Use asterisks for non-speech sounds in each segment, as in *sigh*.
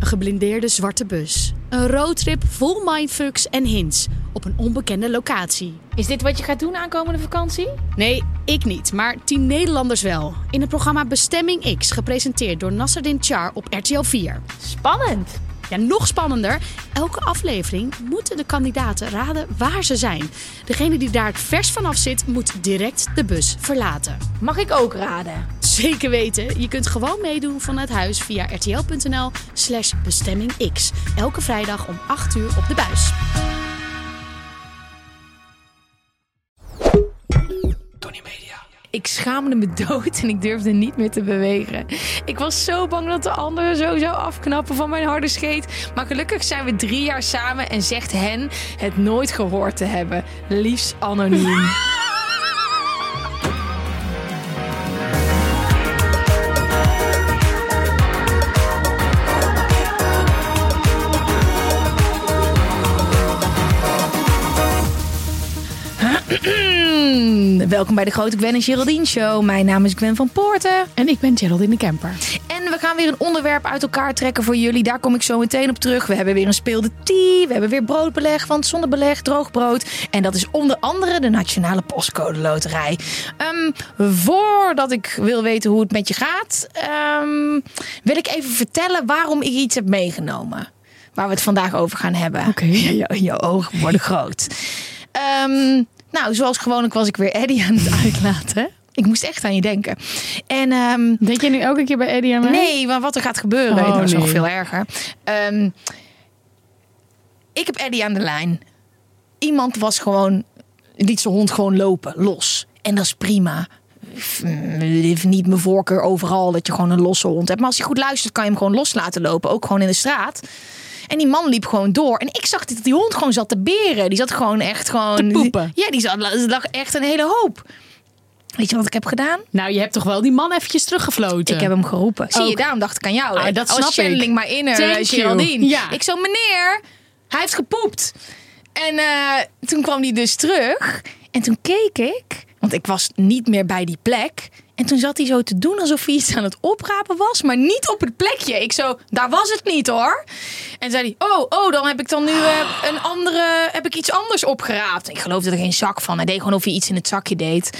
Een geblindeerde zwarte bus. Een roadtrip vol mindfucks en hints op een onbekende locatie. Is dit wat je gaat doen aankomende vakantie? Nee, ik niet, maar tien Nederlanders wel. In het programma Bestemming X, gepresenteerd door Nasserdin Char op RTL 4. Spannend. Ja, nog spannender. Elke aflevering moeten de kandidaten raden waar ze zijn. Degene die daar het vers vanaf zit, moet direct de bus verlaten. Mag ik ook raden? Zeker weten. Je kunt gewoon meedoen vanuit huis via rtl.nl slash bestemmingx. Elke vrijdag om 8 uur op de buis. Ik schaamde me *laughs* dood en ik durfde niet meer te bewegen. Ik was zo bang dat de ander zo zou afknappen van mijn harde scheet. Maar gelukkig zijn we drie jaar samen en zegt hen het nooit gehoord te hebben. Liefst anoniem. *laughs* Welkom bij de Grote Gwen en Geraldine Show. Mijn naam is Gwen van Poorten. En ik ben Geraldine de Kemper. En we gaan weer een onderwerp uit elkaar trekken voor jullie. Daar kom ik zo meteen op terug. We hebben weer een speelde tea. We hebben weer broodbeleg, want zonder beleg droog brood. En dat is onder andere de Nationale Postcode Loterij. Ehm, voordat ik wil weten hoe het met je gaat, ehm, wil ik even vertellen waarom ik iets heb meegenomen. Waar we het vandaag over gaan hebben. Oké. *laughs* Je, je ogen worden groot. Ehm, nou, zoals gewoonlijk was ik weer Eddie aan het *laughs* uitlaten. Ik moest echt aan je denken. En ehm, Denk je nu elke keer bij Eddie aan mij? Nee, maar wat er gaat gebeuren, Oh, dat is nog veel erger. Ehm, ik heb Eddie aan de lijn. Iemand was gewoon, liet zijn hond gewoon lopen, los. En dat is prima. Niet mijn voorkeur overal dat je gewoon een losse hond hebt. Maar als hij goed luistert, kan je hem gewoon los laten lopen. Ook gewoon in de straat. En die man liep gewoon door. En ik zag dat die hond gewoon zat te beren. Die zat gewoon echt gewoon... Te poepen. Ja, die zat, lag echt een hele hoop. Weet je wat ik heb gedaan? Nou, je hebt toch wel die man eventjes teruggefloten? Ik heb hem geroepen. Zie je, Ook. daarom dacht ik aan jou. Ah, dat snap ik. channeling my inner Thank eh. Geraldine. Ja. Ik zo, meneer, hij heeft gepoept. En eh, toen kwam hij dus terug. En toen keek ik, want ik was niet meer bij die plek. En toen zat hij zo te doen alsof hij iets aan het oprapen was, maar niet op het plekje. Ik zo, daar was het niet hoor. En zei hij, oh, oh, dan heb ik dan nu eh, een andere, heb ik iets anders opgeraapt. Ik geloofde er geen zak van. Hij deed gewoon of hij iets in het zakje deed.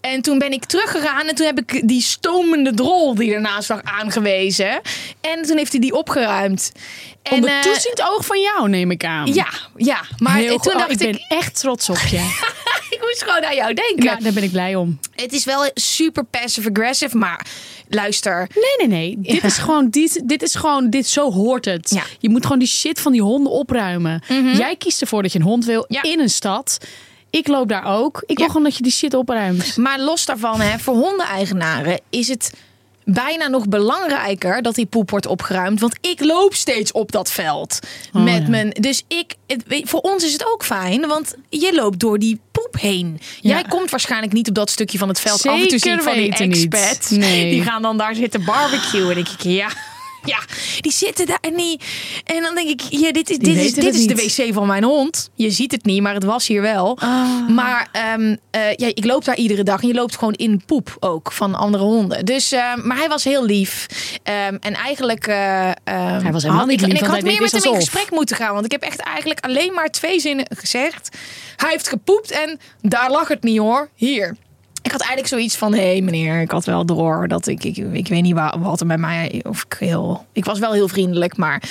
En toen ben ik teruggegaan en toen heb ik die stomende drol die ernaast lag aangewezen. En toen heeft hij die opgeruimd. En, Onder eh, toeziend oog van jou, neem ik aan. ja, ja, maar Heel toen goed. Oh, dacht ik ik, ben echt trots op je. *laughs* *laughs* ik moest gewoon aan jou denken. ja, daar ben ik blij om. Het is wel super passive-aggressive, maar luister. Nee, nee, nee. Dit is gewoon, dit, dit is gewoon, dit zo hoort het. Ja. Mhm. Je moet gewoon die shit van die honden opruimen. Jij kiest ervoor dat je een hond wil Ja. in een stad. Ik loop daar ook. Ik wil gewoon dat je die shit opruimt. Maar los daarvan, hè, voor hondeneigenaren is het bijna nog belangrijker dat die poep wordt opgeruimd. Want ik loop steeds op dat veld. met ja. mijn, dus ik, het, voor ons is het ook fijn, want je loopt door die poep heen. Jij komt waarschijnlijk niet op dat stukje van het veld. Af en toe Zeker van die expats. Nee. Die gaan dan daar zitten barbecuen. En denk ik, ja... Ja, die zitten daar en die. En dan denk ik, ja, dit is, dit is, dit is de wc van mijn hond. Je ziet het niet, maar het was hier wel. Maar ehm, eh, ja, ik loop daar iedere dag en je loopt gewoon in poep ook van andere honden. Dus, ehm, maar hij was heel lief. Ehm, en eigenlijk. eh, ehm, Hij was helemaal niet lief, En ik had meer met hem in gesprek moeten gaan. Want ik heb echt eigenlijk alleen maar twee zinnen gezegd. Hij heeft gepoept en daar lag het niet hoor. Hier. Ik had eigenlijk zoiets van: hé hey, meneer, ik had wel door dat ik, ik, ik weet niet wat, wat er bij mij. Of ik heel. Ik was wel heel vriendelijk, maar.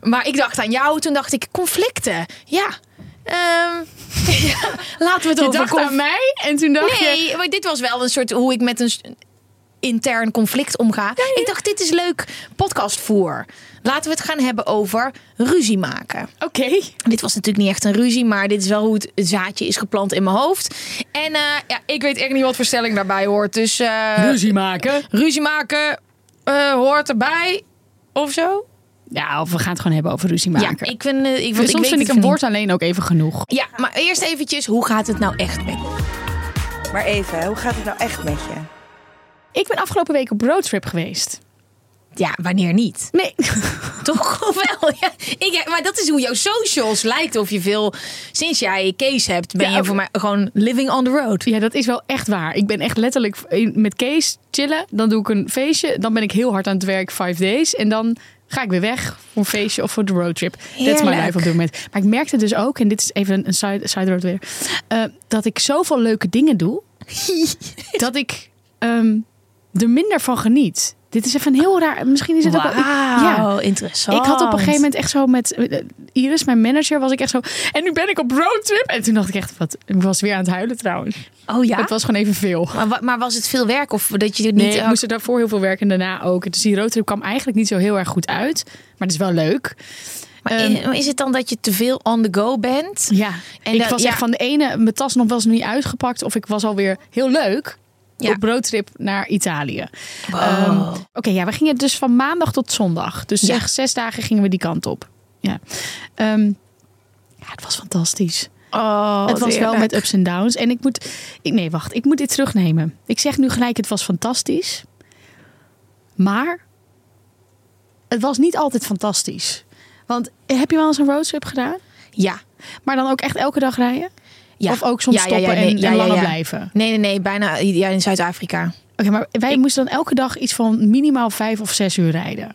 Maar ik dacht aan jou. Toen dacht ik: conflicten. Ja. Ehm, *laughs* ja, laten we het Je over dacht aan mij en toen dacht je... Nee, maar dit was wel een soort hoe ik met een intern conflict omga. Ik dacht, dit is leuk podcastvoer. Laten we het gaan hebben over ruzie maken. Oké. Dit was natuurlijk niet echt een ruzie, maar dit is wel hoe het zaadje is geplant in mijn hoofd. En eh, ja, ik weet echt niet wat voor stelling daarbij hoort. Dus eh, Ruzie maken. ruzie maken eh, hoort erbij of zo. Ja, of we gaan het gewoon hebben over ruzie maken. Ja, ik vind, ik, want Soms ik weet vind ik een woord alleen ook even genoeg. Ja, maar eerst eventjes, hoe gaat het nou echt met je? Maar even, hoe gaat het nou echt met je? Ik ben afgelopen week op roadtrip geweest. Ja, wanneer niet? Nee. *laughs* Toch of wel? Ja, ik, maar dat is hoe jouw socials lijkt. Of je veel, sinds jij Kees hebt, ben Ja, je voor mij gewoon living on the road. Ja, dat is wel echt waar. Ik ben echt letterlijk met Kees chillen. Dan doe ik een feestje. Dan ben ik heel hard aan het werk, five days. En dan ga ik weer weg voor een feestje of voor de roadtrip. That's my Heerlijk. life op dit moment. Maar ik merkte dus ook, en dit is even een side, side road weer, eh, dat ik zoveel leuke dingen doe, *laughs* dat ik ehm, er minder van geniet. Dit is even een heel raar. Misschien is het ook wel. Wauw, interessant. ik had op een gegeven moment echt zo met eh, Iris, mijn manager, was ik echt zo. En nu ben ik op roadtrip. En toen dacht ik echt, wat? Ik was weer aan het huilen troules. Oh ja? Het was gewoon even veel. Maar, maar was het veel werk of dat je niet... Nee, ik moest er daarvoor heel veel werken en daarna ook. Dus die roadtrip kwam eigenlijk niet zo heel erg goed uit. Maar het is wel leuk. Maar Ehm, is het dan dat je te veel on the go bent? Ja, En ik dat- was ja. echt van de ene, mijn tas nog wel eens niet uitgepakt. Of ik was alweer heel leuk Ja. op roadtrip naar Italië. Wow. Ehm, Oké, ja, we gingen dus van maandag tot zondag. Dus Ja. zeg, zes dagen gingen we die kant op. Ja, Ehm, ja het was fantastisch. Oh, het was wel met ups en downs. En ik moet. Ik, nee, wacht. Ik moet dit terugnemen. Ik zeg nu gelijk: het was fantastisch. Maar. Het was niet altijd fantastisch. Want heb je wel eens een roadtrip gedaan? Ja. Maar dan ook echt elke dag rijden? Ja. Of ook soms stoppen nee, en, en langer blijven? Nee, nee, nee. Bijna ja, in Zuid-Afrika. Oké, maar wij moesten dan elke dag iets van minimaal vijf of zes uur rijden.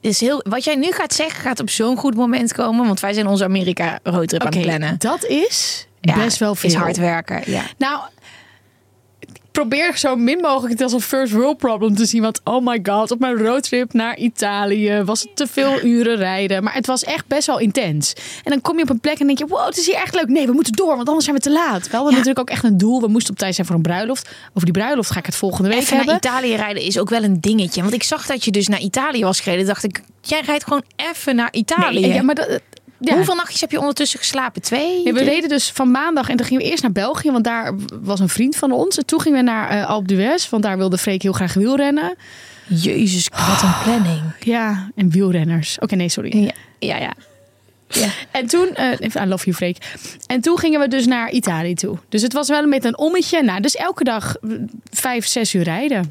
Is heel, wat jij nu gaat zeggen gaat op zo'n goed moment komen. Want wij zijn onze Amerika roadtrip aan het plannen. dat is best wel veel. Is hard werken, ja. Nou, probeer zo min mogelijk het als een first world problem te zien. Want oh my god, op mijn roadtrip naar Italië was het te veel uren rijden. Maar het was echt best wel intens. En dan kom je op een plek en denk je, wow, het is hier echt leuk. Nee, we moeten door, want anders zijn we te laat. We hadden Ja. natuurlijk ook echt een doel. We moesten op tijd zijn voor een bruiloft. Over die bruiloft ga ik het volgende week Even naar hebben. Italië rijden is ook wel een dingetje. Want ik zag dat je dus naar Italië was gereden. dacht ik, jij rijdt gewoon even naar Italië. Nee, ja, maar dat, ja. Hoeveel nachtjes heb je ondertussen geslapen? Twee? Ja, we reden dus van maandag en toen gingen we eerst naar België, want daar was een vriend van ons. En toen gingen we naar eh Alpe d'Huez, want daar wilde Freek heel graag wielrennen. Jezus, wat een planning. Ja, en wielrenners. Oké, nee, sorry. Ja, ja. ja. ja. En toen, eh I love you Freek. En toen gingen we dus naar Italië toe. Dus het was wel met een ommetje. Nou, dus elke dag eh, vijf, zes uur rijden.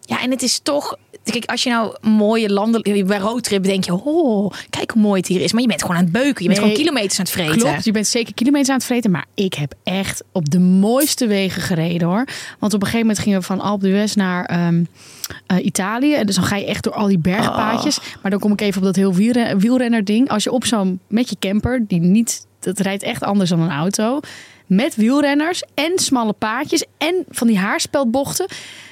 Ja, en het is toch... Kijk, als je nou mooie landen... Bij roadtrip denk je... Oh, kijk hoe mooi het hier is. Maar je bent gewoon aan het beuken. Je bent Nee, gewoon kilometers aan het vreten. Klopt, je bent zeker kilometers aan het vreten. Maar ik heb echt op de mooiste wegen gereden hoor. Want op een gegeven moment gingen we van Alpe d'Huez naar ehm, eh, Italië. En dus dan ga je echt door al die bergpaadjes. Maar dan kom ik even op dat heel wielren, wielrenner ding. Als je op zo'n, met je camper, die niet, dat rijdt echt anders dan een auto. Met wielrenners en smalle paadjes en van die haarspeldbochten.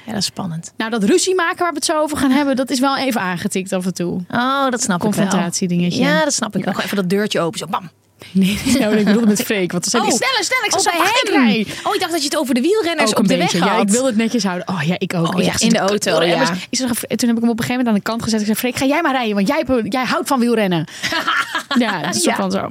Ja, dat is spannend. Nou, dat ruzie maken waar we het zo over gaan hebben, dat is wel even aangetikt af en toe. Oh, dat snap ik wel. Confrontatiedingetje. Ja, dat snap ik. Nog even dat deurtje open. Zo, bam. *laughs* Nee, nou, ik bedoelde met Freek. Want dan Oh. sneller, sneller, ik Oh, bij hem. rij. Oh, ik dacht dat je het over de wielrenners op de beetje. weg had. Ja, ik wil het netjes houden. Oh ja, ik ook. Oh ja, in de auto, wielrenners. ja. Zeg, en toen heb ik hem op een gegeven moment aan de kant gezet. Ik zei, Freek, ga jij maar rijden, want jij, jij houdt van wielrennen. *laughs* ja, het is Ja. ja. van zo.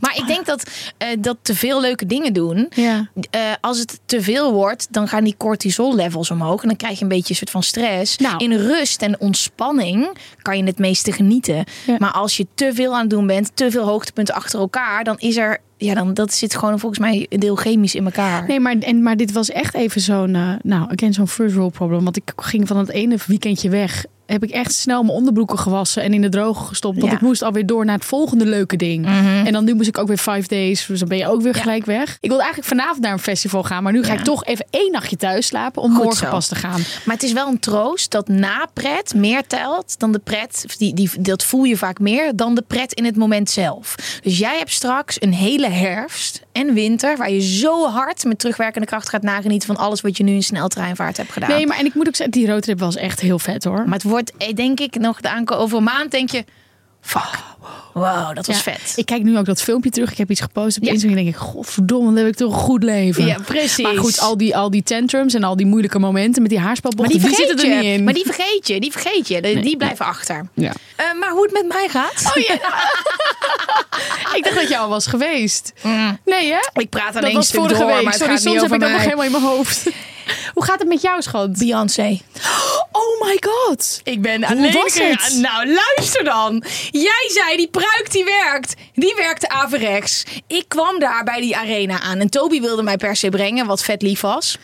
Maar ik denk dat, eh, dat te veel leuke dingen doen... Ja. eh, als het te veel wordt, dan gaan die cortisol levels omhoog. En dan krijg je een beetje een soort van stress. Nou. In rust en ontspanning kan je het meeste genieten. Ja. Maar als je te veel aan het doen bent, te veel hoogtepunten achter elkaar... dan is er... Ja, dan dat zit gewoon volgens mij een deel chemisch in elkaar. Nee, maar, en, maar dit was echt even zo'n, eh, nou, again, zo'n first world problem. Want ik ging van het ene weekendje weg. Heb ik echt snel mijn onderbroeken gewassen en in de droge gestopt. Want Ja. Mhm. ik moest alweer door naar het volgende leuke ding. En dan nu moest ik ook weer five days. Dus dan ben je ook weer Ja. gelijk weg. Ik wilde eigenlijk vanavond naar een festival gaan. Maar nu ga Ja. ik toch even één nachtje thuis slapen. Om Goed morgen zo. pas te gaan. Maar het is wel een troost dat na pret meer telt dan de pret. Die, die, dat voel je vaak meer dan de pret in het moment zelf. Dus jij hebt straks een hele herfst en winter waar je zo hard met terugwerkende kracht gaat nagenieten van alles wat je nu in sneltreinvaart hebt gedaan. Nee, maar en ik moet ook zeggen, die roadtrip was echt heel vet hoor. Maar het wordt, eh, denk ik, nog de aanko over een maand denk je, fuck, wow, dat was Ja, vet. Ik kijk nu ook dat filmpje terug. Ik heb iets gepost op Ja. Instagram. En denk ik, godverdomme, dan heb ik toch een goed leven. Ja, precies. Maar goed, al die, al die tantrums en al die moeilijke momenten met die maar haarspelbochten, die die, zitten er niet in. Maar die vergeet je, die vergeet je. Die, die blijven achter. Ja. Eh, maar hoe het met mij gaat? Oh ja. *laughs* ik dacht dat je al was geweest. Nee hè? Ik praat aan Dat één was stuk vorige door, week. maar Sorry, soms heb ik dat nog helemaal in mijn hoofd. Hoe gaat het met jou, schat? Beyoncé. Oh my god. Ik ben Hoe was het? Nou, luister dan. Jij zei die pruik die werkt. Die werkte averechts. Ik kwam daar bij die arena aan. En Toby wilde mij per se brengen, wat vet lief was.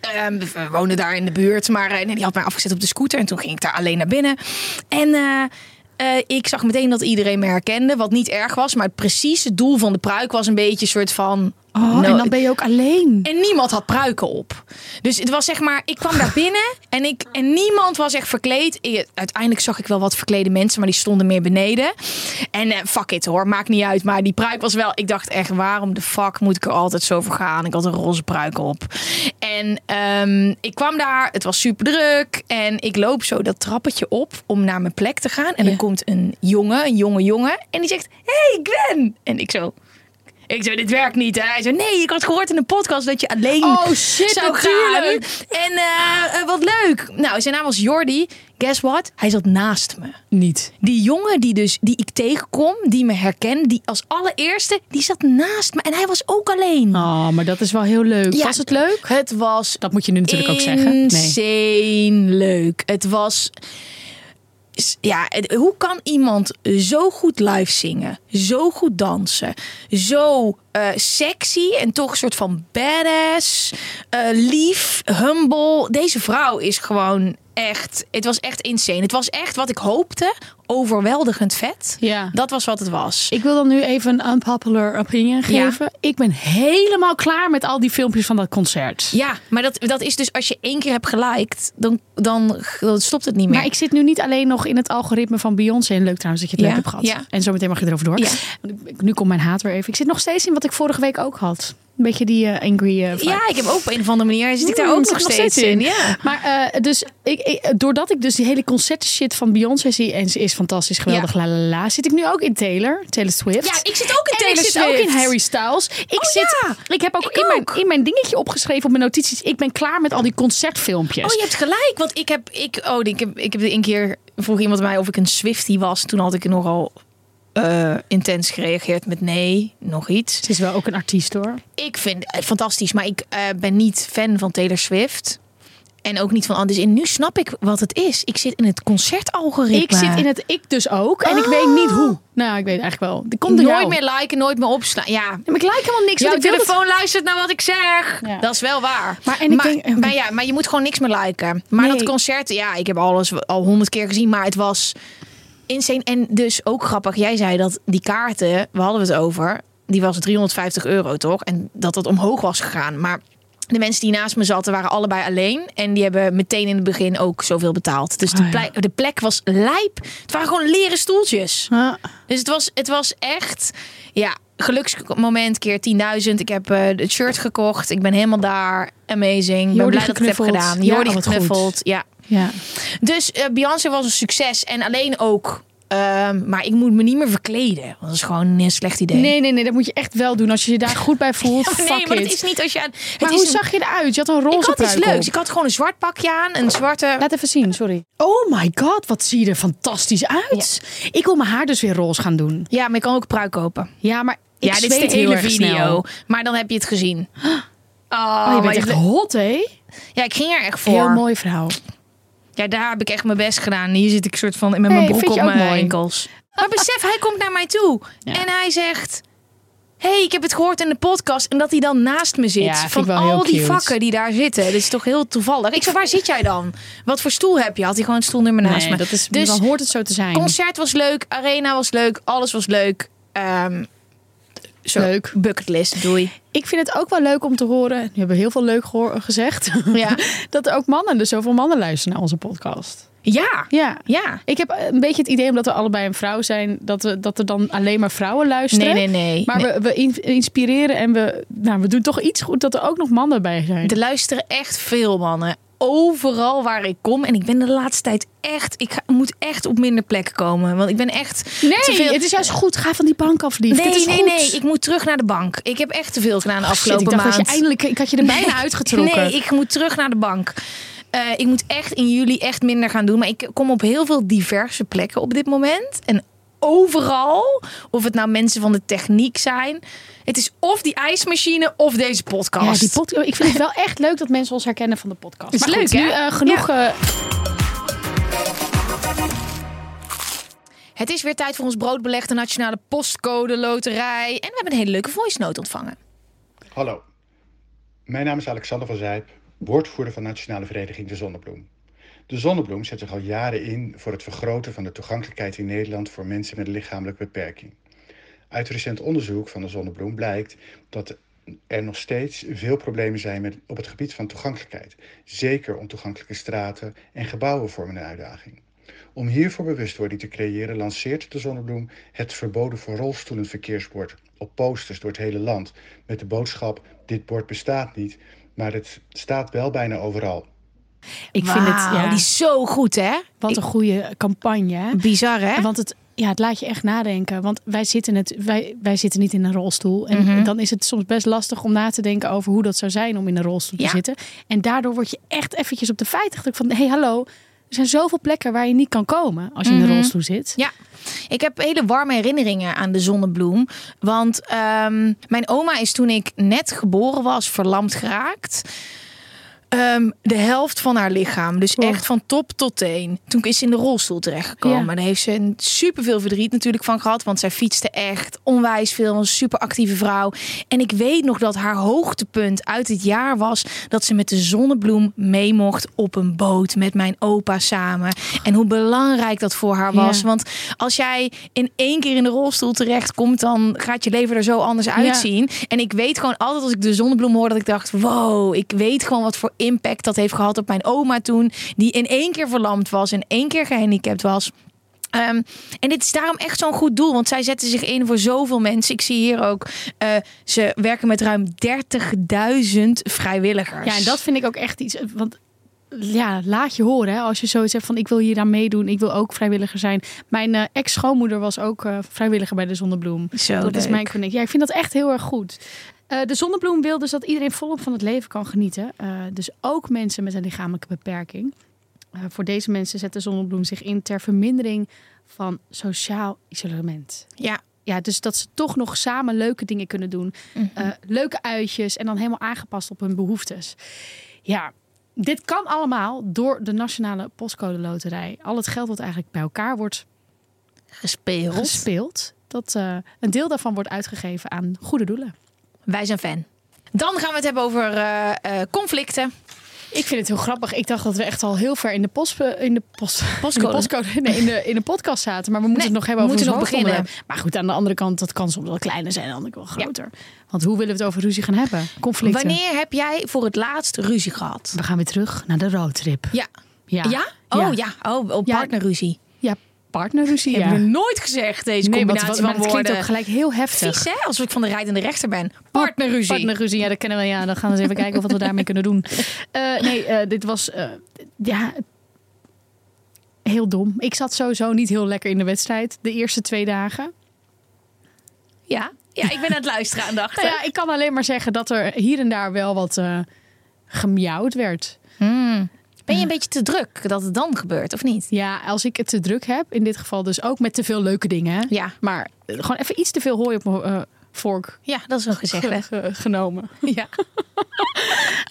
Ehm, we woonden daar in de buurt, maar eh, nee, die had mij afgezet op de scooter. En toen ging ik daar alleen naar binnen. En eh, eh, ik zag meteen dat iedereen me herkende, wat niet erg was. Maar het precieze doel van de pruik was een beetje een soort van... Oh, no- en dan ben je ook alleen. en niemand had pruiken op. Dus het was zeg maar, ik kwam daar binnen en, ik, en niemand was echt verkleed. Ik- uiteindelijk zag ik wel wat verklede mensen, maar die stonden meer beneden. En eh, fuck it hoor, maakt niet uit. Maar die pruik was wel, ik dacht echt, waarom de fuck moet ik er altijd zo voor gaan? Ik had een roze pruik op. En ehm, ik kwam daar, het was super druk. En ik loop zo dat trappetje op om naar mijn plek te gaan. En Ja. er komt een jongen, een jonge jongen. En die zegt, hey Gwen. En ik zo... Ik zei, dit werkt niet. Hè? Hij zei, nee, ik had gehoord in een podcast dat je alleen Oh, shit, zou natuurlijk. gaan. En eh, eh, wat leuk. Nou, zijn naam was Jordi. Guess what? Hij zat naast me. Niet. Die jongen die, dus, die ik tegenkom, die me herkent, die als allereerste, die zat naast me. En hij was ook alleen. Oh, maar dat is wel heel leuk. Ja, Was het leuk? Het was Dat moet je nu natuurlijk ook zeggen. Nee. leuk. Het was... Ja, hoe kan iemand zo goed live zingen, zo goed dansen, zo eh, sexy en toch een soort van badass, eh, lief, humble. Deze vrouw is gewoon echt, het was echt insane. Het was echt wat ik hoopte, overweldigend vet. Ja. Dat was wat het was. Ik wil dan nu even een unpopular opinion Ja. geven. Ik ben helemaal klaar met al die filmpjes van dat concert. Ja, maar dat, dat is dus als je één keer hebt geliked, dan, dan, dan stopt het niet meer. Maar ik zit nu niet alleen nog in het algoritme van Beyoncé. En leuk trouwens dat je het Ja, leuk hebt gehad. ja. En zometeen mag je erover door. Nu komt mijn haat weer even. Ik zit nog steeds in wat ik vorige week ook had. Een beetje die eh, angry eh. Ja, ik heb ook op een of andere manier zit ik daar Mm, ook nog steeds, in. Ja. Maar eh, dus ik, ik- doordat ik dus die hele concerten shit van Beyoncé zie en ze is fantastisch, geweldig, Ja. la la la, zit ik nu ook in Taylor, Taylor Swift. Ja, ik zit ook in en Taylor ik zit ook in Harry Styles. Ik Oh, zit, ja. ik heb ook, Ik in, ook. Mijn, in mijn dingetje opgeschreven op mijn notities. Ik ben klaar met al die concertfilmpjes. Oh, je hebt gelijk. Want ik heb, ik, oh, ik heb, ik heb een keer vroeg iemand mij of ik een Swiftie was. Toen had ik nogal eh, intens gereageerd met nee, nog iets. Het is wel ook een artiest hoor. Ik vind het fantastisch, maar ik eh, ben niet fan van Taylor Swift. En ook niet van anders. En nu snap ik wat het is. Ik zit in het concertalgoritme. Ik zit in het ik dus ook. En ik weet niet hoe. Nou, ik weet eigenlijk wel. Er komt er nooit jou. meer liken, nooit meer opslaan. Ja, Ja, maar ik like helemaal niks. Ik wil het- telefoon luistert naar wat ik zeg. Ja. Dat is wel waar. Maar en ik maar, denk- maar ja, maar je moet gewoon niks meer liken. Maar Nee. dat concert, ja, ik heb alles al honderd keer gezien, maar het was insane. En dus ook grappig, jij zei dat die kaarten, we hadden het over, die was 350 euro toch? En dat dat omhoog was gegaan. Maar de mensen die naast me zaten waren allebei alleen. En die hebben meteen in het begin ook zoveel betaald. Dus de, Ah, ja. plek, de plek was lijp. Het waren gewoon leren stoeltjes. Dus het was, het was echt, ja, geluksmoment keer 10.000. Ik heb eh, het shirt gekocht. Ik ben helemaal daar. Amazing. Ik ben blij dat ik het heb geknuffeld. gedaan. Ja, Jordi oh, wat goed. geknuffeld. Ja. Ja. Dus eh, Beyoncé was een succes. En alleen ook. ehm, maar ik moet me niet meer verkleden. Dat is gewoon een slecht idee. Nee, nee, nee, dat moet je echt wel doen. Als je je daar goed bij *laughs* voelt. Nee, maar het is niet als je aan. Maar hoe een- zag je eruit? Je had een roze Ik had iets leuks. op. Ik had gewoon een zwart pakje aan. Een zwarte. Laat even zien, sorry. Oh my god, wat zie je er fantastisch uit. Ik wil mijn haar dus weer roze gaan doen. Ja, maar je kan ook pruik kopen. Ja, maar ik ja, dit is de hele video. snel. Maar dan heb je het gezien. *gasps* Oh, Oh, je bent echt hot, hè? Ja, ik ging er echt voor. Heel mooi vrouw. Ja, daar heb ik echt mijn best gedaan. Hier zit ik soort van met mijn Hey, broek op mijn mooi? enkels. Maar besef, hij komt naar mij toe. Ja. En hij zegt... hey, ik heb het gehoord in de podcast. En dat hij dan naast me zit. Ja, van al die cute. vakken die daar zitten. Dat is toch heel toevallig. Ik zei, waar zit jij dan? Wat voor stoel heb je? Had hij gewoon een stoelnummer naast Nee, me. dat is, dus dan hoort het zo te zijn. concert was leuk. Arena was leuk. Alles was leuk. Ehm, zo, Leuk. Bucketlist, doei. Ik vind het ook wel leuk om te horen. Nu hebben we heel veel leuk gehoor- gezegd. *laughs* Ja. dat er ook mannen, dus zoveel mannen luisteren naar onze podcast. Ja. Ja. Ja. Ik heb een beetje het idee, omdat we allebei een vrouw zijn, dat, we, dat er dan alleen maar vrouwen luisteren. Nee, nee, nee. Maar Nee. we, we in- inspireren en we, nou, we doen toch iets goed dat er ook nog mannen bij zijn. Er luisteren echt veel mannen. Overal waar ik kom. En ik ben de laatste tijd echt... Ik ga- moet echt op minder plekken komen. Want ik ben echt te Nee, veel... het is juist goed. Ga van die bank af, lief. Nee, nee, goed. nee. Ik moet terug naar de bank. Ik heb echt te veel gedaan de Oh, shit, afgelopen ik dacht maand. je eindelijk, ik had je er bijna uitgetrokken. Nee, ik moet terug naar de bank. Eh, ik moet echt in juli echt minder gaan doen. Maar ik kom op heel veel diverse plekken op dit moment. En overal, of het nou mensen van de techniek zijn. Het is of die ijsmachine of deze podcast. Ja, die pod- ik vind het wel echt leuk dat mensen ons herkennen van de podcast. Is Maar leuk, goed, hè? nu eh, genoeg. eh, Het is weer tijd voor ons broodbeleg, de Nationale Postcode Loterij. En we hebben een hele leuke voice note ontvangen. Hallo, mijn naam is Alexander van Zijp woordvoerder van Nationale Vereniging De Zonnebloem. De Zonnebloem zet zich al jaren in voor het vergroten van de toegankelijkheid in Nederland voor mensen met een lichamelijke beperking. Uit recent onderzoek van de Zonnebloem blijkt dat er nog steeds veel problemen zijn met, op het gebied van toegankelijkheid. Zeker ontoegankelijke straten en gebouwen vormen een uitdaging. Om hiervoor bewustwording te creëren lanceert de Zonnebloem het verboden voor rolstoelen verkeersbord op posters door het hele land met de boodschap dit bord bestaat niet, maar het staat wel bijna overal. Ik vind het, ja, die is zo goed, hè? wat een goede campagne. Hè? Bizar, hè? Want het, ja, het laat je echt nadenken. Want wij zitten, het, wij, wij zitten niet in een rolstoel. En Mhm. dan is het soms best lastig om na te denken over hoe dat zou zijn om in een rolstoel Ja. te zitten. En daardoor word je echt eventjes op de feiten gedrukt van... hé, hey, hallo, er zijn zoveel plekken waar je niet kan komen als je in een Mhm. rolstoel zit. Ja, ik heb hele warme herinneringen aan de zonnebloem. Want ehm, mijn oma is toen ik net geboren was verlamd geraakt. Ehm, de helft van haar lichaam. Dus Wow. echt van top tot teen. Toen is ze in de rolstoel terechtgekomen. Ja. Daar heeft ze een super veel verdriet natuurlijk van gehad. Want zij fietste echt onwijs veel. Een super actieve vrouw. En ik weet nog dat haar hoogtepunt uit het jaar was. Dat ze met de zonnebloem mee mocht op een boot. Met mijn opa samen. En hoe belangrijk dat voor haar was. Ja. Want als jij in één keer in de rolstoel terechtkomt. Dan gaat je leven er zo anders uitzien. En ik weet gewoon altijd als ik de zonnebloem hoor. Dat ik dacht wow. Ik weet gewoon wat voor impact dat heeft gehad op mijn oma toen. Die in één keer verlamd was. En één keer gehandicapt was. Ehm, en dit is daarom echt zo'n goed doel. Want zij zetten zich in voor zoveel mensen. Ik zie hier ook. eh, ze werken met ruim 30.000 vrijwilligers. Ja, en dat vind ik ook echt iets. Want ja, laat je horen hè, als je zoiets hebt van ik wil hier aan meedoen, ik wil ook vrijwilliger zijn. Mijn eh, ex-schoonmoeder was ook eh, vrijwilliger bij de Zonnebloem. Zo dat is mijn connect. Ja, ik vind dat echt heel erg goed. Eh, de Zonnebloem wil dus dat iedereen volop van het leven kan genieten. Eh, dus ook mensen met een lichamelijke beperking. Eh, voor deze mensen zet de Zonnebloem zich in ter vermindering van sociaal isolement. Ja. Ja, dus dat ze toch nog samen leuke dingen kunnen doen. Eh, leuke uitjes en dan helemaal aangepast op hun behoeftes. Ja, dit kan allemaal door de Nationale Postcode Loterij. Al het geld wat eigenlijk bij elkaar wordt Gespeeld. gespeeld, dat een deel daarvan wordt uitgegeven aan goede doelen. Wij zijn fan. Dan gaan we het hebben over eh, eh, conflicten. Ik vind het heel grappig. Ik dacht dat we echt al heel ver in de, post, in de, post, Postcode. in de, postcode, nee, in de, in de podcast zaten. Maar we moeten Nee, het nog hebben over moeten ons nog beginnen. Maar goed, aan de andere kant, dat kan soms wel kleiner zijn en aan de andere kant wel groter. Want hoe willen we het over ruzie gaan hebben? Conflicten. Wanneer heb jij voor het laatst ruzie gehad? We gaan weer terug naar de roadtrip. Ja. Ja? Ja? Oh ja. Oh, oh Ja. Partnerruzie. Partnerruzie. Heb je nooit gezegd, deze Nee, combinatie wat, van het klinkt ook gelijk heel heftig. Vies, hè? Alsof ik van de rijdende rechter ben. Partnerruzie. Partnerruzie, ja, dat kennen we. Ja, dan gaan we eens even kijken of wat we daarmee kunnen doen. Eh, nee, eh, dit was eh, ja, heel dom. Ik zat sowieso niet heel lekker in de wedstrijd de eerste twee dagen. Ja. ja, ik ben aan het luisteren aandachtig. Nou ja, ik kan alleen maar zeggen dat er hier en daar wel wat eh gemiauwd werd. Hmm. Ben je een beetje te druk dat het dan gebeurt, of niet? Ja, als ik het te druk heb, in dit geval dus ook met te veel leuke dingen. hè. Ja. Maar eh, gewoon even iets te veel hooi op mijn eh, vork Ja, dat is een gezegde. *laughs* ge- ge- genomen. *laughs* Ja. *laughs*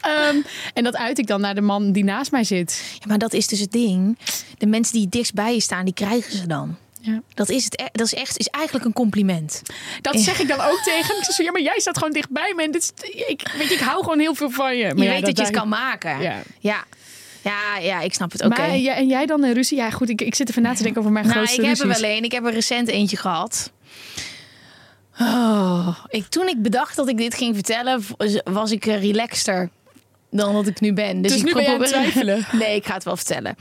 Ehm, en dat uit ik dan naar de man die naast mij zit. ja, maar dat is dus het ding. De mensen die dichtst bij je staan, die krijgen ze dan. Ja. Dat is, het, e- dat is echt is eigenlijk een compliment. Dat zeg ik dan ook tegen. Ik zeg zo, ja, maar jij staat gewoon dichtbij me. En dit ik, weet je, ik hou gewoon heel veel van je. Maar Je ja, weet dat, je het kan maken. Ja. Ja. Ja, ik snap het. Oké. Jij- en jij dan in ruzie? Ja, goed, ik, ik zit even na te denken over mijn Nou, grootste ik heb er wel een. Ik heb er recent eentje gehad. Oh, ik, toen ik bedacht dat ik dit ging vertellen, was ik eh, relaxter dan dat ik nu ben. Dus, Dus ik nu ben probeer- twijfelen? *laughs* Nee, ik ga het wel vertellen.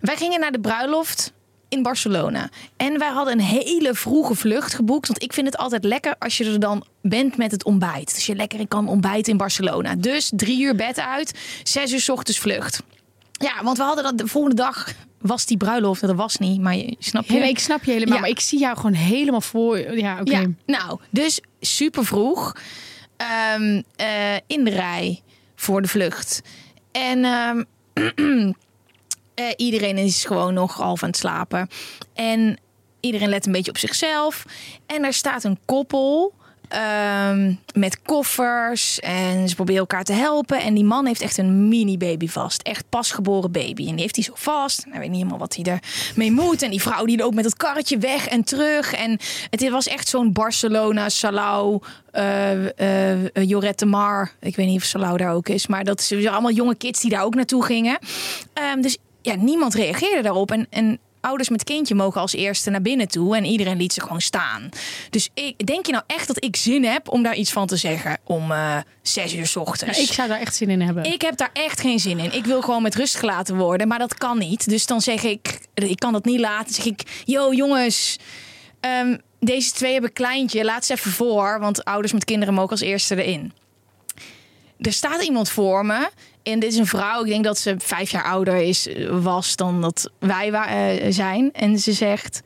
Wij gingen naar de bruiloft in Barcelona. En wij hadden een hele vroege vlucht geboekt. Want ik vind het altijd lekker als je er dan bent met het ontbijt. Dus je lekker kan ontbijten in Barcelona. Dus drie uur bed uit, zes uur 's ochtends vlucht. Ja, want we hadden dat de volgende dag was die bruiloft. Dat was niet, maar je, snap je? Ja, nee, ik snap je helemaal. Ja. Maar ik zie jou gewoon helemaal voor. Ja, oké. Ja, nou, dus super vroeg ehm, eh, in de rij voor de vlucht. En ehm, *clears throat* eh, iedereen is gewoon nog half aan het slapen. En iedereen let een beetje op zichzelf. En er staat een koppel ehm, met koffers. En ze proberen elkaar te helpen. En die man heeft echt een mini-baby vast. Echt pasgeboren baby. En die heeft hij zo vast. En weet niet helemaal wat hij ermee moet. En die vrouw die loopt met het karretje weg en terug. En het was echt zo'n Barcelona, Salau, eh, eh, Jorette Mar. Ik weet niet of Salau daar ook is. Maar dat zijn allemaal jonge kids die daar ook naartoe gingen. Ehm, dus ja, niemand reageerde daarop. En, en ouders met kindje mogen als eerste naar binnen toe. En iedereen liet ze gewoon staan. Dus ik, denk je nou echt dat ik zin heb om daar iets van te zeggen om eh, zes uur s ochtends? ik zou daar echt zin in hebben. Ik heb daar echt geen zin in. Ik wil gewoon met rust gelaten worden, maar dat kan niet. Dus dan zeg ik, ik kan dat niet laten. Dan zeg ik, yo jongens, ehm, deze twee hebben kleintje, laat ze even voor. Want ouders met kinderen mogen als eerste erin. Er staat iemand voor me en dit is een vrouw, ik denk dat ze vijf jaar ouder is, eh, was dan dat wij uh, zijn. En ze zegt: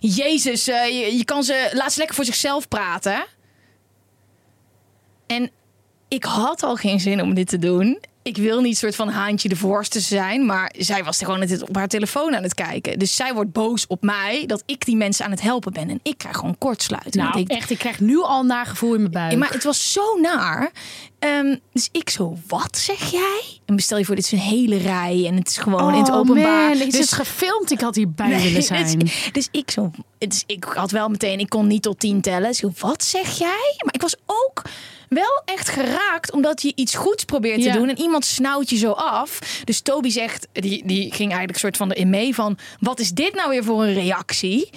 Jezus, uh, je, je, kan ze, laat ze lekker voor zichzelf praten. En ik had al geen zin om dit te doen ik wil niet soort van haantje de voorste zijn, maar zij was gewoon net op haar telefoon aan het kijken. Dus zij wordt boos op mij dat ik die mensen aan het helpen ben en ik krijg gewoon kortsluiting. Nou, ik, echt, ik krijg nu al nagevoel in mijn buik. Maar het was zo naar. Um, dus ik zo, wat zeg jij? En bestel je voor, dit is een hele rij en het is gewoon in het oh, openbaar. Man, dus, is gefilmd, ik had hierbij nee, willen zijn. Dus, dus ik zo, dus ik had wel meteen, ik kon niet tot tien tellen. Zo, wat zeg jij? Maar ik was ook wel echt geraakt omdat je iets goeds probeert te doen en iemand snauwt je zo af. Dus Toby zegt, die, die ging eigenlijk soort van in mee van, wat is dit nou weer voor een reactie?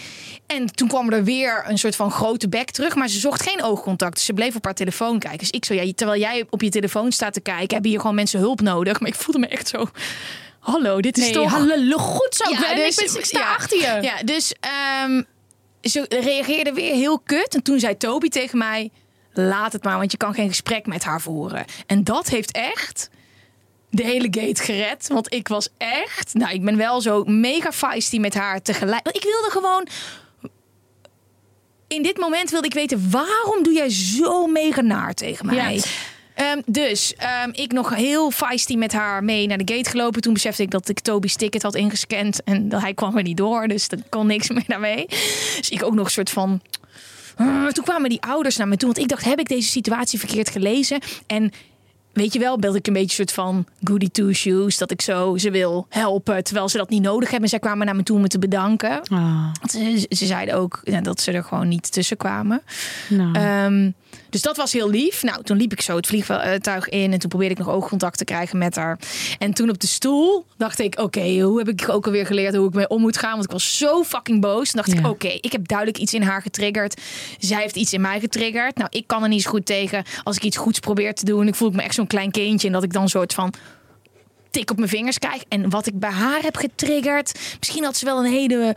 En toen kwam er weer een soort van grote bek terug, maar ze zocht geen oogcontact. Dus ze bleef op haar telefoon kijken. Dus ik zo, ja, terwijl jij op je telefoon staat te kijken, hebben hier gewoon mensen hulp nodig. Maar ik voelde me echt zo. Hallo, dit is nee, toch... Hallo, goed zo. Ja, dus, ik, ik, sta achter je. Ja, dus um, ze reageerde weer heel kut. En toen zei Toby tegen mij laat het maar, want je kan geen gesprek met haar voeren. En dat heeft echt de hele gate gered. Want ik was echt, nou, ik ben wel zo mega feisty met haar tegelijk. Ik wilde gewoon. In dit moment wilde ik weten waarom doe jij zo mega naar tegen mij? Ehm, dus um, ik nog heel feisty met haar mee naar de gate gelopen. Toen besefte ik dat ik Toby's ticket had ingescand. En dat hij kwam er niet door. Dus er kon niks meer daarmee. Dus ik ook nog een soort van toen kwamen die ouders naar me toe. Want ik dacht, heb ik deze situatie verkeerd gelezen? En weet je wel, beeld ik een beetje een soort van goody two shoes. Dat ik zo ze wil helpen, terwijl ze dat niet nodig hebben. Zij kwamen naar me toe om me te bedanken. Ah. Ze, ze, zeiden ook ja, dat ze er gewoon niet tussen kwamen. Nou. Ehm, dus dat was heel lief. Nou, toen liep ik zo het vliegtuig in en toen probeerde ik nog oogcontact te krijgen met haar. En toen op de stoel dacht ik, oké, hoe heb ik ook alweer geleerd hoe ik mee om moet gaan? Want ik was zo fucking boos. Toen dacht ik, oké, ik heb duidelijk iets in haar getriggerd. Zij heeft iets in mij getriggerd. Nou, ik kan er niet zo goed tegen als ik iets goeds probeer te doen. Ik voel me echt zo'n klein kindje en dat ik dan soort van tik op mijn vingers krijg. En wat ik bij haar heb getriggerd. Misschien had ze wel een hele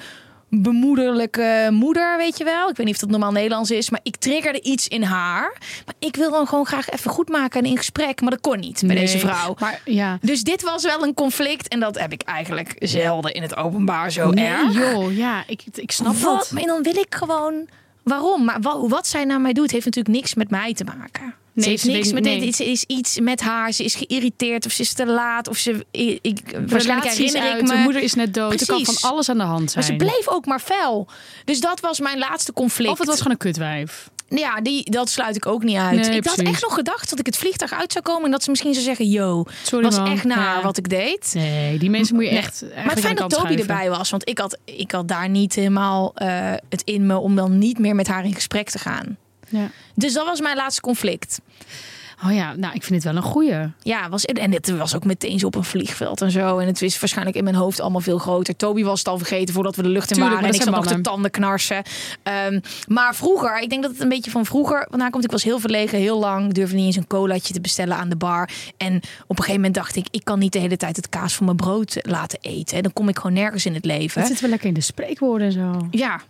bemoederlijke moeder, weet je wel. Ik weet niet of dat normaal Nederlands is, maar ik triggerde iets in haar. Maar ik wil dan gewoon graag even goed maken en in gesprek, maar dat kon niet bij deze vrouw. Maar, ja. Dus dit was wel een conflict en dat heb ik eigenlijk zelden in het openbaar zo nee, erg. joh, ja, ik, ik snap wat, dat. Maar dan wil ik gewoon... Waarom? Maar wat, wat zij naar mij doet, heeft natuurlijk niks met mij te maken. Nee, ze heeft niks met nee. dit. Ze is iets met haar. Ze is geïrriteerd of ze is te laat of ze. Ik, waarschijnlijk herinner ik me. De moeder is net dood. Precies. Er kan van alles aan de hand zijn. Maar ze bleef ook maar fel. Dus dat was mijn laatste conflict. Of het was gewoon een kutwijf. Ja, die, dat sluit ik ook niet uit. ik had echt nog gedacht dat ik het vliegtuig uit zou komen en dat ze misschien zou zeggen: Yo, Sorry, was echt naar wat ik deed. Nee, die mensen moet je echt. Maar het fijn dat Toby erbij was, want ik had, ik had daar niet helemaal uh, het in me om dan niet meer met haar in gesprek te gaan. Ja. Dus dat was mijn laatste conflict. Oh ja, nou, ik vind het wel een goeie. Ja, was, en het was ook meteen zo op een vliegveld en zo. En het is waarschijnlijk in mijn hoofd allemaal veel groter. Toby was het al vergeten voordat we de lucht in waren. En ik zat nog de tanden knarsen. Um, maar vroeger, ik denk dat het een beetje van vroeger vandaan komt. Ik was heel verlegen, heel lang. Durfde niet eens een colaatje te bestellen aan de bar. En op een gegeven moment dacht ik, ik kan niet de hele tijd het kaas van mijn brood laten eten. Dan kom ik gewoon nergens in het leven. Het zit wel lekker in de spreekwoorden en zo. Ja,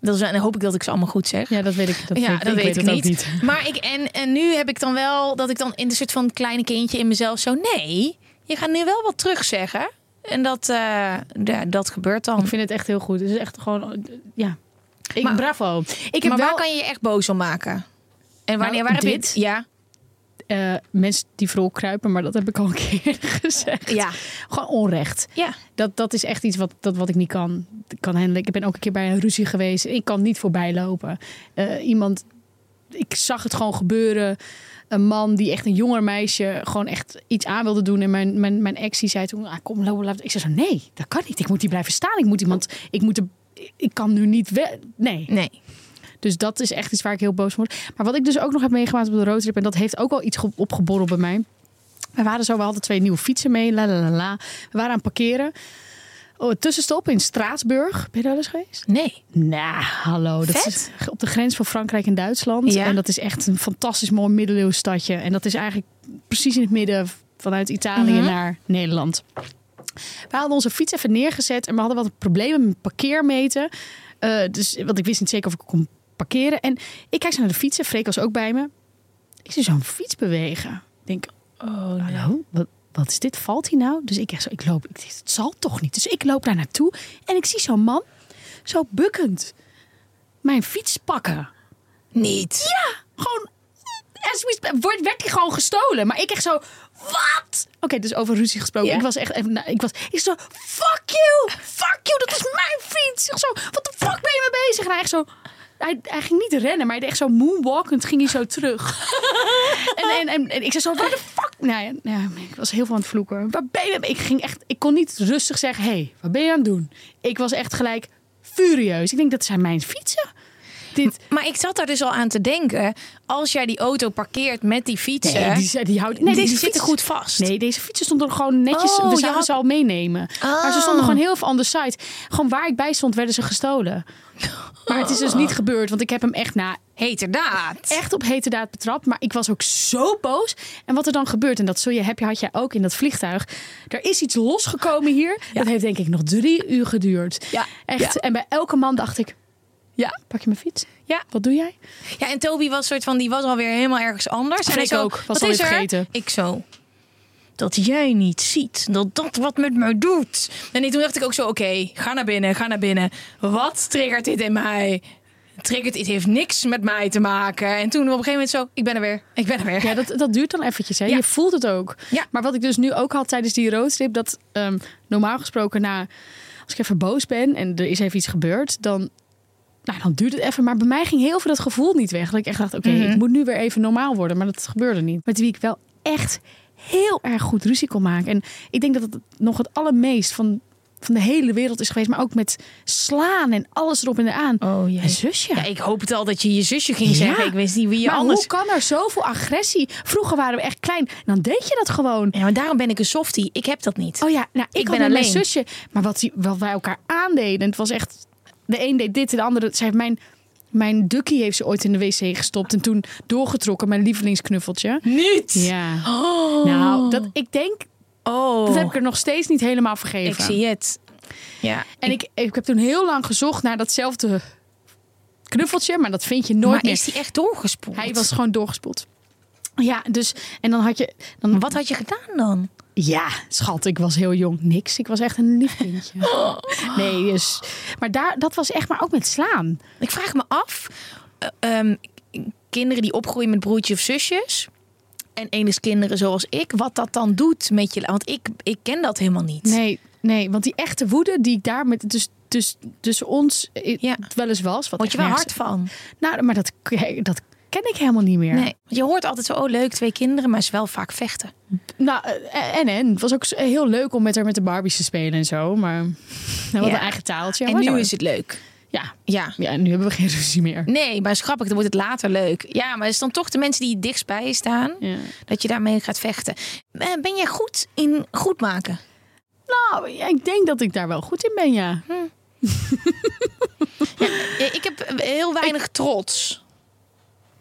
dat en dan hoop ik dat ik ze allemaal goed zeg. Ja, dat weet ik. Dat ja, weet, dat ik, weet ik, niet. niet. *laughs* Maar ik, en, en nu heb ik dan wel dat ik dan in de soort van kleine kindje in mezelf zo... Nee, je gaat nu wel wat terugzeggen. En dat, uh, ja, dat gebeurt dan. Ik vind het echt heel goed. Het is echt gewoon... Ja. Ik, maar, bravo. Ik heb maar wel... waar kan je je echt boos om maken? En wanneer, nou, waar heb dit? Ja. Uh, mensen die vooral kruipen, maar dat heb ik al een keer *laughs* gezegd. Ja. Gewoon onrecht. Ja. Dat, dat is echt iets wat, dat, wat ik niet kan, kan handelen. Ik ben ook een keer bij een ruzie geweest. Ik kan niet voorbij lopen. Uh, iemand ik zag het gewoon gebeuren. Een man die echt een jonger meisje gewoon echt iets aan wilde doen. En mijn, mijn, mijn ex die zei toen, ah, kom, loop, laat. Ik zei zo, nee, dat kan niet. Ik moet hier blijven staan. Ik moet iemand, ik moet, de, ik kan nu niet weg. Nee. Nee. Dus dat is echt iets waar ik heel boos van word. Maar wat ik dus ook nog heb meegemaakt op de roadtrip, en dat heeft ook wel iets ge- opgeborreld bij mij. We waren zo, we hadden twee nieuwe fietsen mee, la la la la. We waren aan het parkeren. Oh, tussenstop in Straatsburg. Ben je daar eens geweest? Nee. Nou, hallo. Dat Vet. is op de grens van Frankrijk en Duitsland. Ja. En dat is echt een fantastisch mooi middeleeuws stadje. En dat is eigenlijk precies in het midden vanuit Italië Mhm. naar Nederland. We hadden onze fiets even neergezet en we hadden wat problemen met parkeermeten. Eh, dus, want ik wist niet zeker of ik kon parkeren. En ik kijk zo naar de fietsen. Freek was ook bij me. Ik zie zo'n fiets bewegen. Ik denk, Oh, hallo, wat, wat is dit? Valt hij nou? Dus ik, echt zo, ik loop, ik, het zal toch niet? Dus ik loop daar naartoe en ik zie zo'n man, zo bukkend, mijn fiets pakken. Niet. Ja, gewoon, wordt- werd hij gewoon gestolen. Maar ik echt zo, wat? Oké, dus over ruzie gesproken. Ik was echt even, nou, ik was, ik zo, fuck you, fuck you, dat is mijn fiets. Ik zo, wat de fuck ben je mee bezig? En hij echt zo, hij, hij ging niet rennen, maar hij deed echt zo moonwalkend ging hij zo terug. *laughs* en, en, en, en ik zei zo, waar de fuck? Nou ja, nou ja, ik was heel veel aan het vloeken. Waar ben je? Ik ging echt, ik kon niet rustig zeggen, hé, hey, wat ben je aan het doen? Ik was echt gelijk furieus. Ik denk, dat zijn mijn fietsen. Dit, *laughs* Maar ik zat daar dus al aan te denken. Als jij die auto parkeert met die fietsen. Nee, die, die houdt. die, Nee, die deze zitten fiets- goed vast. Nee, deze fietsen stonden er gewoon netjes. Oh, we zouden had- ze al meenemen. Maar ze stonden gewoon heel veel on the site. Gewoon waar ik bij stond, werden ze gestolen. Maar het is dus niet *laughs* gebeurd, want ik heb hem echt na Heterdaad. echt op hete daad betrapt. Maar ik was ook zo boos. En wat er dan gebeurt, en dat zul je, heb je, had jij ook in dat vliegtuig. Er is iets losgekomen hier. Dat heeft denk ik nog drie uur geduurd. Ja, Echt. ja. En bij elke man dacht ik, Ja. pak je mijn fiets? Ja. Wat doe jij? ja, en Toby was soort van, die was alweer helemaal ergens anders. en hij Freek zo, ook, was wat is er? vergeten. Ik zo, dat jij niet ziet dat dat wat met mij doet. En toen dacht ik ook zo, oké, ga naar binnen, ga naar binnen. Wat triggert dit in mij? Triggert, dit heeft niks met mij te maken. En toen op een gegeven moment zo, ik ben er weer, ik ben er weer. Ja, dat, dat duurt dan eventjes. Hè? Ja. Je voelt het ook. Ja. Maar wat ik dus nu ook had tijdens die roadtrip... dat ehm, normaal gesproken na... als ik even boos ben en er is even iets gebeurd... dan, nou, dan duurt het even. Maar bij mij ging heel veel dat gevoel niet weg. Dat ik echt dacht, oké, Mhm. ik moet nu weer even normaal worden. Maar dat gebeurde niet. Met wie ik wel echt heel erg goed ruzie kon maken. En ik denk dat het nog het allermeest van, van de hele wereld is geweest. Maar ook met slaan en alles erop en eraan. Oh, jee. Mijn zusje. Ja, ik hoop het al dat je je zusje ging Ja. zeggen. Ik wist niet wie je maar anders... hoe kan er zoveel agressie? Vroeger waren we echt klein. Dan deed je dat gewoon. Ja, maar daarom ben ik een softie. Ik heb dat niet. Oh ja, nou, ik, Ik ben met mijn alleen. zusje. Maar wat, die, wat wij elkaar aandeden. Het was echt... De een deed dit en de andere... Zij heeft mijn, mijn dukkie heeft ze ooit in de wc gestopt. En toen doorgetrokken. Mijn lievelingsknuffeltje. Niet? Ja. Oh. Nou, dat, ik denk... oh. Dat heb ik er nog steeds niet helemaal vergeven. Ik zie het. Ja. En ik, ik heb toen heel lang gezocht naar datzelfde knuffeltje. Maar dat vind je nooit maar meer. is die echt doorgespoeld? Hij was gewoon doorgespoeld. Ja, dus... En dan had je... Dan, Wat had je gedaan dan? Ja, schat, ik was heel jong. Niks. Ik was echt een lief kindje. *laughs* Nee, dus... Maar daar, dat was echt maar ook met slaan. Ik vraag me af, eh, ehm, kinderen die opgroeien met broertjes of zusjes... en enig kinderen zoals ik, wat dat dan doet met je... Want ik, ik ken dat helemaal niet. Nee, nee, want die echte woede die ik daar met... Dus, dus, tussen ons eh, Ja. wel eens was. Wat Word je wel hard van? Nou, maar dat, dat ken ik helemaal niet meer. Nee. Je hoort altijd zo, oh leuk, twee kinderen, maar ze wel vaak vechten. Nou, eh, en en. Het was ook heel leuk om met haar met de Barbies te spelen en zo. Maar *laughs* we hadden Ja. eigen taaltje. en nu is het leuk. Ja. Ja. ja, nu hebben we geen *laughs* ruzie meer. Nee, maar is grappig, dan wordt het later leuk. Ja, maar het is dan toch de mensen die het dichtst bij je staan... Ja. dat je daarmee gaat vechten. Eh, Ben jij goed in goed maken? Nou, ik denk dat ik daar wel goed in ben, ja. *laughs* Ja, ik heb heel weinig trots.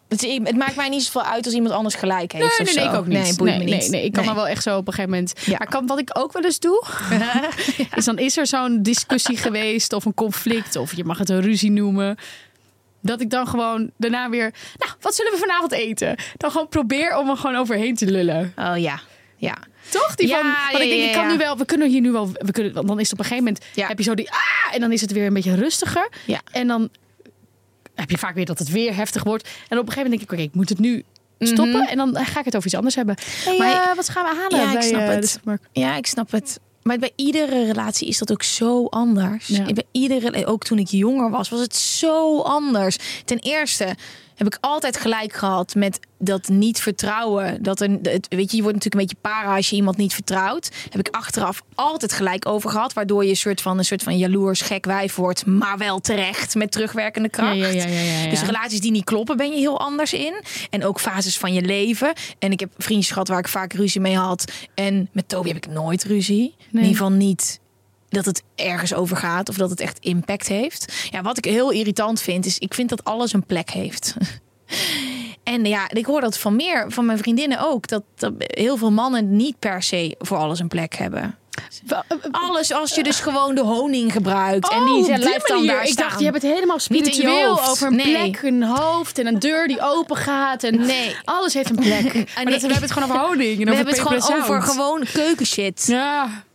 Het, het maakt mij niet zoveel uit als iemand anders gelijk heeft. Nee, of nee, nee, ik ook niet. Nee, boeit nee, me niet. nee, nee, ik kan maar wel echt zo op een gegeven moment. Ja. Maar kan, wat ik ook wel eens doe, *laughs* *laughs* is dan is er zo'n discussie geweest of een conflict of je mag het een ruzie noemen. Dat ik dan gewoon daarna weer, nou, wat zullen we vanavond eten? Dan gewoon probeer om er gewoon overheen te lullen. Oh ja, ja. Toch? Die Ja, van, want ik denk, ik kan nu wel, we kunnen hier nu wel, we kunnen, want dan is het op een gegeven moment, Ja. heb je zo die, ah, en dan is het weer een beetje rustiger. Ja. En dan heb je vaak weer dat het weer heftig wordt. En op een gegeven moment denk ik, oké, ik moet het nu stoppen. En dan ga ik het over iets anders hebben. Hey, Maar- wat gaan we halen? Ja, ik snap eh, het. Ja, ik snap het. Maar bij iedere relatie is dat ook zo anders. Ja. Bij iedere, ook toen ik jonger was, was het zo anders. Ten eerste, heb ik altijd gelijk gehad met dat niet vertrouwen. Dat er, het, weet je, je wordt natuurlijk een beetje para als je iemand niet vertrouwt. Heb ik achteraf altijd gelijk over gehad. Waardoor je een soort van, een soort van jaloers gek wijf wordt. Maar wel terecht met terugwerkende kracht. Ja, ja, ja, ja, ja. Dus relaties die niet kloppen, ben je heel anders in. En ook fases van je leven. En ik heb vriendjes gehad waar ik vaak ruzie mee had. En met Toby heb ik nooit ruzie. In ieder geval niet dat het ergens over gaat of dat het echt impact heeft. Ja, wat ik heel irritant vind, is ik vind dat alles een plek heeft. *laughs* En ja, ik hoor dat van meer van mijn vriendinnen ook. Dat, dat heel veel mannen niet per se voor alles een plek hebben. Alles als je dus gewoon de honing gebruikt. en die Oh, die blijft dan daar Ik staan. dacht, je hebt het helemaal spiritueel over een Nee. plek, een hoofd en een deur die open gaat. En Nee. alles heeft een plek. *laughs* Maar dat, we hebben het gewoon over honing en We over hebben het gewoon over gewoon keukenshit. Ja.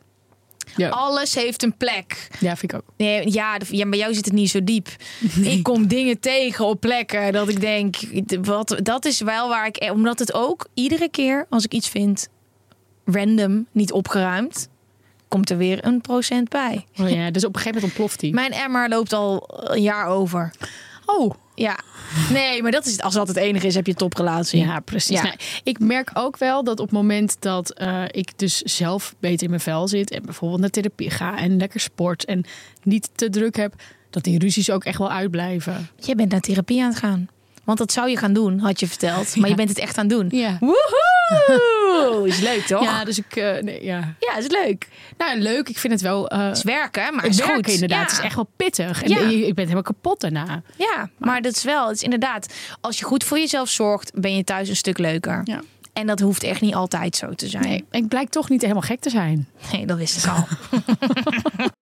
Ja. Alles heeft een plek. ja, vind ik ook. Nee, ja, ja, bij jou zit het niet zo diep. *laughs* Ik kom dingen tegen op plekken dat ik denk, wat, dat is wel waar ik, omdat het ook iedere keer als ik iets vind random, niet opgeruimd, komt er weer een procent bij. Oh ja, dus op een gegeven moment ontploft die. Mijn emmer loopt al een jaar over. Oh, Ja, nee, maar dat is als dat het enige is, heb je een toprelatie. Ja, precies. Ja. Nou, ik merk ook wel dat op het moment dat eh, ik dus zelf beter in mijn vel zit en bijvoorbeeld naar therapie ga en lekker sport en niet te druk heb, dat die ruzies ook echt wel uitblijven. Je bent naar therapie aan het gaan. Want dat zou je gaan doen, had je verteld. Maar je bent het echt aan het doen. Ja. Woehoe! Is leuk, toch? Ja, dus ik, eh, nee, ja. Ja, is leuk. Nou, leuk. Ik vind het wel. eh Het is werken, maar het is werken goed. inderdaad. Ja. Het is echt wel pittig. En Ja. ik ben helemaal kapot daarna. Ja, maar dat is wel, het is inderdaad, als je goed voor jezelf zorgt, ben je thuis een stuk leuker. Ja. En dat hoeft echt niet altijd zo te zijn. Nee, ik blijk toch niet helemaal gek te zijn. Nee, dat wist ik al. *laughs*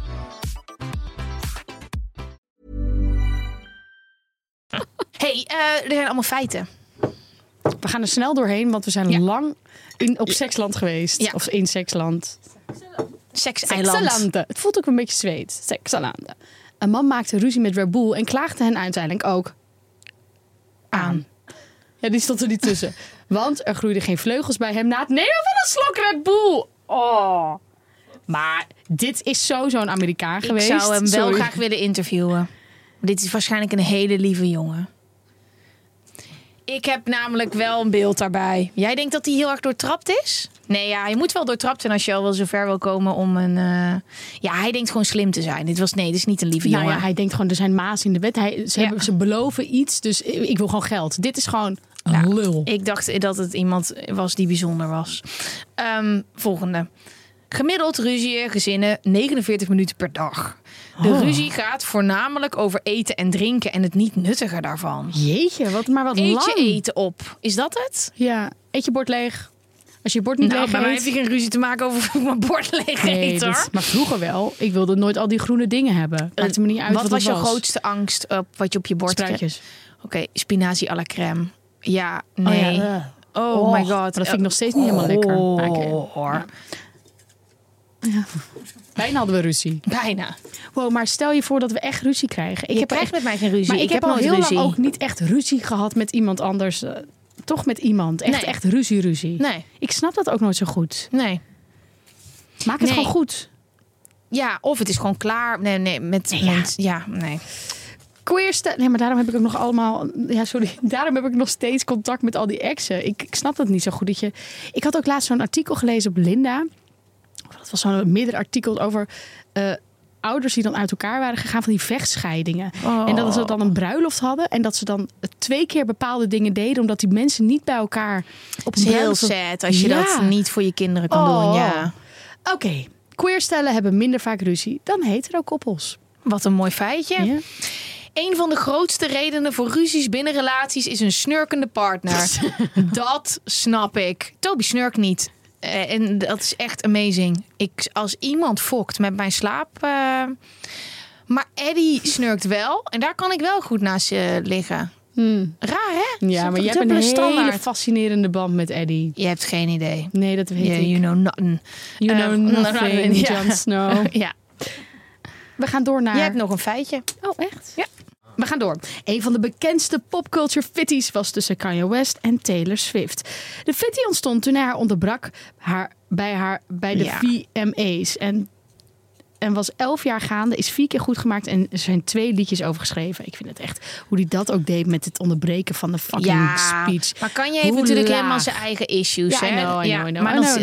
*laughs* hey, eh, er zijn allemaal feiten. We gaan er snel doorheen, want we zijn Ja. lang in, op seksland geweest. Ja. Of in seksland. Sekseiland. Het voelt ook een beetje zweet. Seksalanden. Een man maakte ruzie met Red Bull en klaagde hen uiteindelijk ook aan. Ja, die stond er niet tussen. *laughs* Want er groeiden geen vleugels bij hem na het nemen van een slok Red Bull. Oh. Maar dit is zo zo'n Amerikaan Ik geweest. zou hem wel Sorry. graag willen interviewen. Dit is waarschijnlijk een hele lieve jongen. Ik heb namelijk wel een beeld daarbij. Jij denkt dat hij heel erg doortrapt is? Nee, ja, je moet wel doortrapt zijn als je al wel zover wil komen om een... eh, Ja, hij denkt gewoon slim te zijn. Dit was nee, dit is niet een lieve Nou jongen. ja, hij denkt gewoon, er zijn maas in de wet. Hij, ze, Ja. hebben, ze beloven iets, dus ik ik wil gewoon geld. Dit is gewoon een Ja, lul. Ik dacht dat het iemand was die bijzonder was. Ehm, volgende. Gemiddeld ruzieën gezinnen 49 minuten per dag. De Oh. ruzie gaat voornamelijk over eten en drinken en het niet nuttigen daarvan. Jeetje, wat, maar wat Eet lang. je eten op. Is dat het? Ja, eet je bord leeg. Als je je bord niet Nou, leeg bij mij heb je geen ruzie te maken over of ik mijn bord leeg Nee, eet, hoor. maar vroeger wel. Ik wilde nooit al die groene dingen hebben. Maakte me niet uit wat, wat was jouw grootste angst op wat je op je bord? Spruitjes. Oké, spinazie à la crème. Ja, nee. Oh, ja, eh. Oh, Oh, my god. dat vind ik nog steeds niet helemaal lekker. Ik- Hoor. Bijna hadden we ruzie. Bijna. Wow, maar stel je voor dat we echt ruzie krijgen. Ik Je heb krijgt echt, met mij geen ruzie. Maar ik, heb, al nooit heel ruzie. lang ook niet echt ruzie gehad met iemand anders. eh, toch met iemand. Echt, Nee. echt ruzie, ruzie. Nee, Ik snap dat ook nooit zo goed. nee. Maak het Nee. gewoon goed. Ja, of het is gewoon klaar. Nee, nee, met... Ja. met- ja nee. Queer sta- Nee, maar daarom heb ik ook nog allemaal... Ja, sorry. *laughs* Daarom heb ik nog steeds contact met al die exen. Ik, ik snap dat niet zo goed. Dat je... Ik had ook laatst zo'n artikel gelezen op Linda. Dat was zo'n middenartikel over... eh, ouders die dan uit elkaar waren gegaan van die vechtscheidingen. Oh. En dat ze dan een bruiloft hadden. En dat ze dan twee keer bepaalde dingen deden. Omdat die mensen niet bij elkaar op een heel sad als je Ja. dat niet voor je kinderen kan Oh. doen. Ja. Oké, queerstellen hebben minder vaak ruzie dan hetero koppels. Wat een mooi feitje. Ja. Een van de grootste redenen voor ruzies binnen relaties is een snurkende partner. *laughs* dat snap ik. Toby snurkt niet. Eh, en dat is echt amazing. Ik, als iemand fokt met mijn slaap. eh, maar Eddie snurkt wel. En daar kan ik wel goed naast eh, liggen. Raar, hè? Ja, maar je hebt een dubbele hele standaard. fascinerende band met Eddie. Je hebt geen idee. Nee, dat weet Yeah, ik. you know nothing. You know Eh, nothing. *laughs* Jon Snow. *laughs* Ja. We gaan door naar... Jij hebt nog een feitje. Oh, echt? Ja. We gaan door. Een van de bekendste popculture fitties was tussen Kanye West en Taylor Swift. De fitty ontstond toen hij haar onderbrak haar, bij, haar, bij de Ja. VMA's. En, en was elf jaar gaande, is vier keer goed gemaakt en er zijn twee liedjes over geschreven. Ik vind het echt hoe hij dat ook deed met het onderbreken van de fucking speech. maar kan je heeft natuurlijk laag. helemaal zijn eigen issues, Ja, hè? Maar dan ja,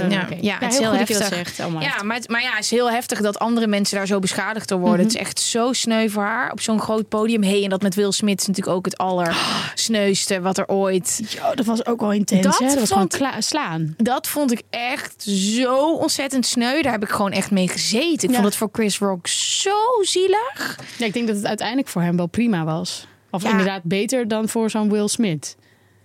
ja, Ja, het is heel heftig. zegt. Ja, maar, het- maar ja, het is heel heftig dat andere mensen daar zo beschadigd door worden. Mhm. Het is echt zo sneu voor haar op zo'n groot podium. Hey, en dat met Will Smith is natuurlijk ook het allersneuste wat er ooit Yo, dat was ook wel intens. Dat hè? dat was gewoon vond- slaan. Dat vond ik echt zo ontzettend sneu. Daar heb ik gewoon echt mee gezeten. Ik Ja. vond het voor Chris Rock zo zielig. Ja, ik denk dat het uiteindelijk voor hem wel prima was. Of Ja. inderdaad beter dan voor zo'n Will Smith.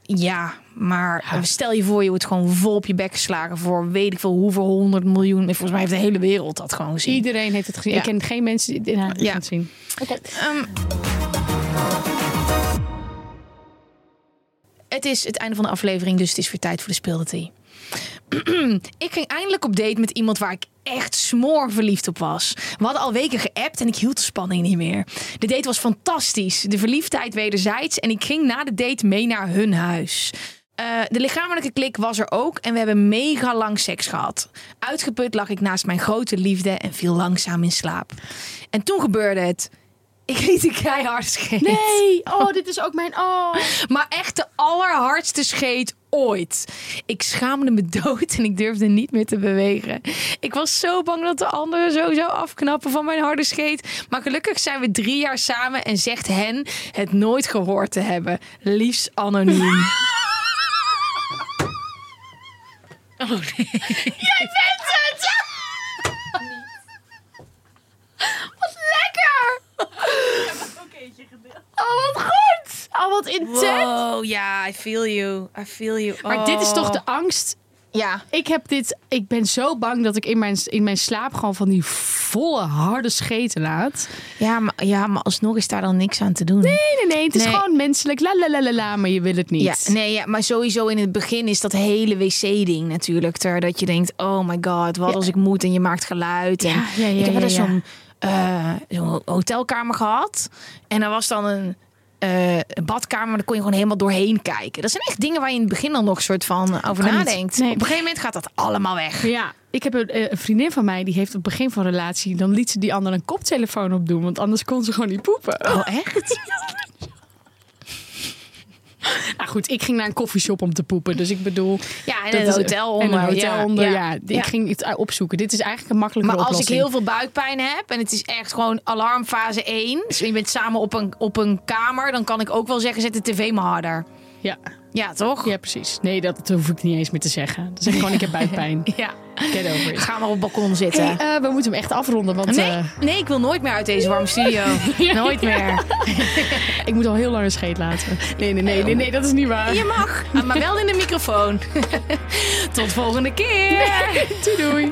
Ja, maar stel je voor, je wordt gewoon vol op je bek geslagen voor weet ik veel hoeveel honderd miljoen. Volgens mij heeft de hele wereld dat gewoon gezien. Iedereen heeft het gezien. Ja. Ik ken geen mensen die het Ja. gaan zien. Ehm, het is het einde van de aflevering, dus het is weer tijd voor de speelde ik ging eindelijk op date met iemand waar ik echt smoor verliefd op was. We hadden al weken geappt en ik hield de spanning niet meer. De date was fantastisch. De verliefdheid wederzijds. En ik ging na de date mee naar hun huis. Eh, de lichamelijke klik was er ook en we hebben mega lang seks gehad. Uitgeput lag ik naast mijn grote liefde en viel langzaam in slaap. En toen gebeurde het. Ik liet een keihard scheet. Nee, oh, dit is ook mijn... Oh. Maar echt de allerhardste scheet ooit. Ik schaamde me dood en ik durfde niet meer te bewegen. Ik was zo bang dat de anderen zo zou afknappen van mijn harde scheet. Maar gelukkig zijn we drie jaar samen en zegt hen het nooit gehoord te hebben. Liefst anoniem. *laughs* Oh nee. Jij bent het! Wat lekker! Oh, wat goed. Oh, wat intens. Wow, ja, I feel you. I feel you. Maar dit is toch Oh. de angst... Ja, Ik heb dit... Ik ben zo bang dat ik in mijn, in mijn slaap gewoon van die volle harde scheten laat. ja, maar, ja, maar alsnog is daar dan niks aan te doen. Nee, nee, nee. Het is Nee. gewoon menselijk. La la la la la, maar je wil het niet. Ja, nee, ja, maar sowieso in het begin is dat hele wc-ding natuurlijk. Ter, dat je denkt, oh my god, wat Ja. als ik moet en je maakt geluid. En Ja, ja, ja, ik heb wel zo'n zo'n hotelkamer gehad. En daar was dan een eh, een badkamer, maar daar kon je gewoon helemaal doorheen kijken. Dat zijn echt dingen waar je in het begin dan nog soort van over Kan nadenkt. Nee. Op een gegeven moment gaat dat allemaal weg. Ja, ik heb een, eh, een vriendin van mij die heeft op het begin van een relatie, dan liet ze die ander een koptelefoon opdoen, want anders kon ze gewoon niet poepen. Oh, echt? *laughs* *laughs* Nou goed, ik ging naar een koffieshop om te poepen, dus ik bedoel. Ja, en een is- hotel en onder. een hotel ja, onder. Ja, ja. ik ging het opzoeken. Dit is eigenlijk een makkelijke Maar als ik heel veel buikpijn heb en het is echt gewoon alarmfase 1, dus je bent samen op een, op een kamer, dan kan ik ook wel zeggen: zet de tv maar harder. Ja, Ja, toch? ja, precies. Nee, dat hoef ik niet eens meer te zeggen. Dan zeg ik gewoon, ik heb buikpijn. *laughs* Ja. Get over it. Ga maar op het balkon zitten. Hey, eh, we moeten hem echt afronden, want nee, eh, nee, ik wil nooit meer uit deze warme studio. *laughs* Nooit meer. *laughs* ik moet al heel lang een scheet laten. Nee, nee, nee, nee, nee, dat is niet waar. Je mag, maar wel in de microfoon. Tot volgende keer. Doei, doei.